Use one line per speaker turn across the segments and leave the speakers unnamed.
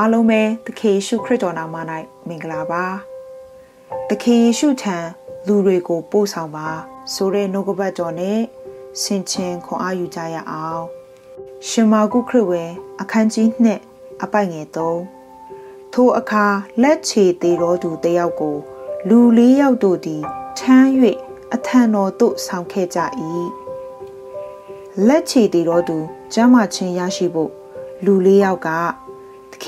အားလုံးပဲသခင်ယေရှုခရစ်တော်နာမ၌မင်္ဂလာပါသခင်ယေရှုထံလူတွေကိုပို့ဆောင်ပါဆိုတဲ့နှုတ်ကပတ်တော်နဲ့ဆင်ခြင်ခွန်အားယူကြရအောင်ရှင်မာကုခရစ်ဝင်အခန်းကြီး2အပိုင်ငယ်3ထိုအခါလက်ချေသေးတော်သူတယောက်ကို လူလေးယောက်တို့သည်ထမ်း၍အထံတော်သို့ဆောင်ခဲ့ကြ၏လက်ချေသေးတော်သူကျမ်းမာခြင်းရရှိဖို့လူလေးယောက်ကသ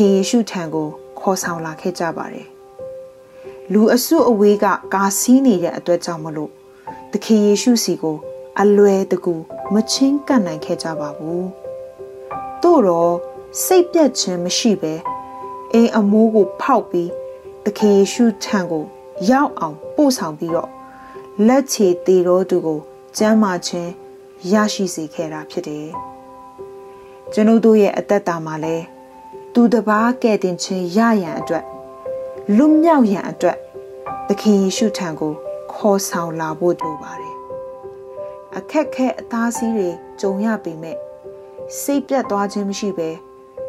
ခင်ယေရှုထံကိုခေါ်ဆောင်လာခဲ့ကြပါတယ်လူအစုအဝေးကကာစီးနေတဲ့အတွက်ကြောင့်မလို့သခင်ယေရှုစီကို အလွယ်တကူမချင်းကပ်နိုင်ခဲ့ကြပါဘူးတို့တော့စိတ်ပြတ်ခြင်းမရှိပဲအိမ်အမိုးကိုဖောက်ပြီးသခင်ယေရှုထံကို ရောက်အောင်ပို့ဆောင်ပြီးတော့လက်ချေတေတော်သူကိုကျမ်းမာခြင်းရရှိစေခဲ့တာဖြစ်တယ်ကျွန်ုပ်တို့ရဲ့အသက်တာမှာလဲ သူတပားကဲ့တင်ခြင်းရရန်အတွက်လွတ်မြောက်ရန်အတွက်သခင်ယေရှုထံကိုခေါ်ဆောင်လာဖို့လိုပါတယ်အခက်ခဲအသားစီးတွေကြုံရပေမဲ့စိတ်ပြတ်သွားခြင်းမရှိဘဲ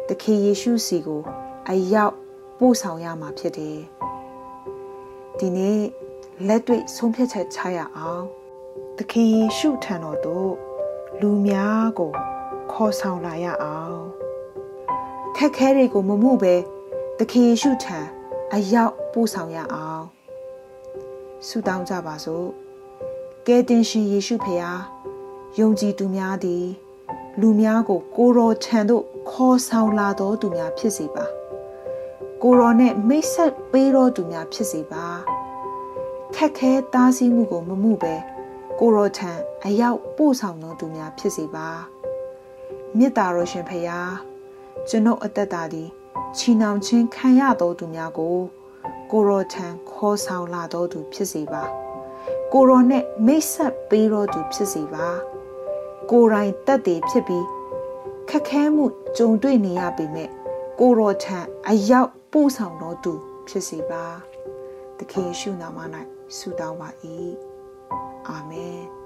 သခင်ယေရှုစီကိုအရောက်ပို့ဆောင်ရမှာဖြစ်တယ်ဒီနေ့လက်တွေ့ဆုံးဖြတ်ချက်ချရအောင်သခင်ယေရှုထံတော်သို့လူများကိုခေါ်ဆောင်လာရအောင် ခက်ခဲတွေကိုမမှုပဲသခင်ယေရှုထံအရောက်ပို့ဆောင်ရအောင်ဆုတောင်းကြပါစို့ကယ်တင်ရှင်ယေရှုဖေဟာယုံကြည်သူများသည် လူများကို ကိုရောထံသို့ခေါ်ဆောင်လာတော်သူများဖြစ်စေပါကိုရောနဲ့မိတ်ဆက်ပေးတော်သူများဖြစ်စေပါခက်ခဲတားဆီးမှုကိုမမှုပဲကိုရောထံအရောက်ပို့ဆောင်တော်သူများဖြစ်စေပါမေတ္တာတော်ရှင်ဖရာ ကျွန်ုပ်အသက်တာသည်ချီနှောင်ခြင်းခံရတော်သူများကို ကိုရောထံခေါ်ဆောင်လာတော်သူဖြစ်စေပါကိုရောနဲ့မိတ်ဆက်ပေးတော်သူဖြစ်စေပါကိုယ်တိုင်တက်တည်ဖြစ်ပြီးခက်ခဲမှုကြုံတွေ့နေရပေမဲ့ကိုရောထံအရောက်ပို့ဆောင်တော်သူဖြစ်စေပါသခင်ယေရှုနာမ၌ဆုတောင်းပါ၏အာမင်